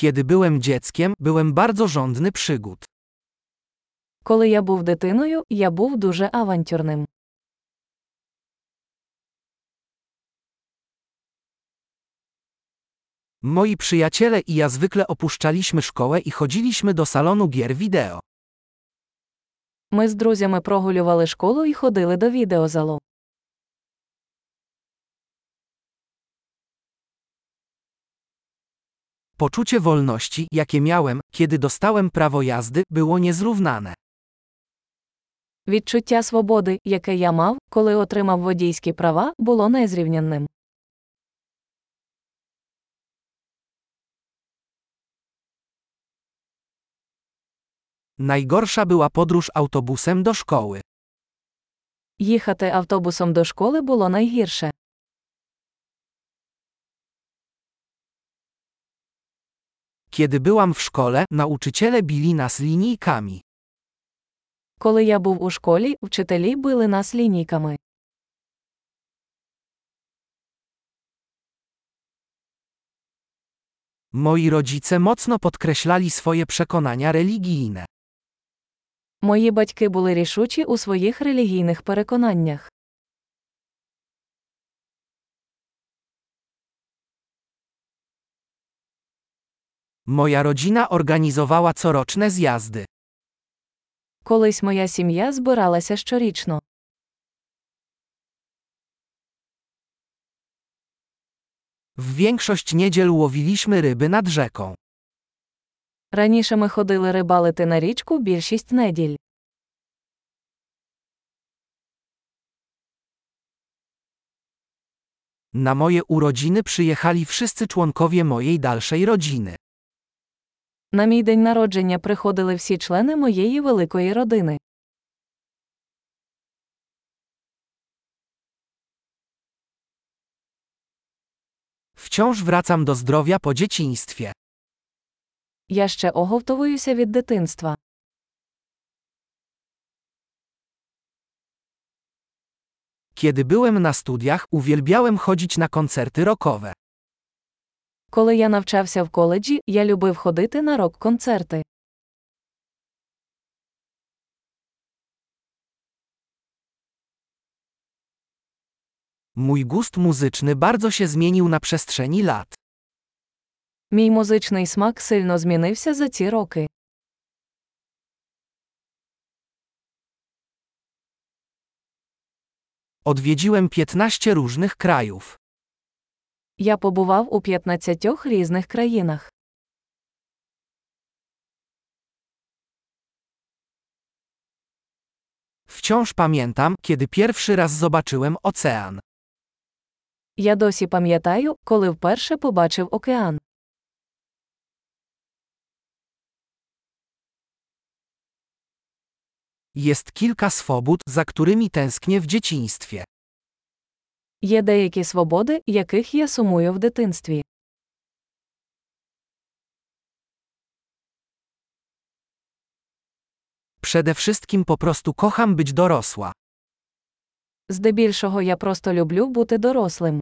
Kiedy byłem dzieckiem, byłem bardzo żądny przygód. Коли я був дитиною, я був дуже авантюрним. Moi przyjaciele i ja zwykle opuszczaliśmy szkołę i chodziliśmy do salonu gier wideo. Ми з друзями прогулювали школу і ходили до відеозалу. Poczucie wolności, jakie miałem, kiedy dostałem prawo jazdy, było niezrównane. Відчуття свободи, яке я мав, коли отримав водійські права, було незрівнянним. Najgorsza była podróż autobusem do szkoły. Їхати автобусом до школи було найгірше. Kiedy byłam w szkole, nauczyciele bili nas linijkami. Коли я був у школі, вчителі били нас лінійками. Moi rodzice mocno podkreślali swoje przekonania religijne. Мої батьки були рішучі у своїх релігійних переконаннях. Moja rodzina organizowała coroczne zjazdy. Колись моя сім'я збиралася щорічно. W większość niedziel łowiliśmy ryby nad rzeką. Раніше ми ходили рибалити на річку більшість неділь. Na moje urodziny przyjechali wszyscy członkowie mojej dalszej rodziny. На мій день народження приходили всі члени моєї великої родини. Wciąż wracam do zdrowia po dzieciństwie. Я ще оговтовуюся від дитинства. Kiedy byłem na studiach, uwielbiałem chodzić na koncerty rockowe. Коли я навчався в коледжі, я любив ходити на рок-концерти. Mój gust muzyczny bardzo się zmienił na przestrzeni lat. Мій музичний смак сильно змінився за ці роки. Odwiedziłem 15 różnych krajów. Я побував у 15 різних країнах. Wciąż pamiętam, kiedy pierwszy raz zobaczyłem ocean. Я досі пам'ятаю, коли вперше побачив океан. Jest kilka swobód, za którymi tęsknię w dzieciństwie. Є деякі свободи, яких я сумую в дитинстві. Przede wszystkim po prostu kocham być dorosła. Здебільшого я просто люблю бути дорослим.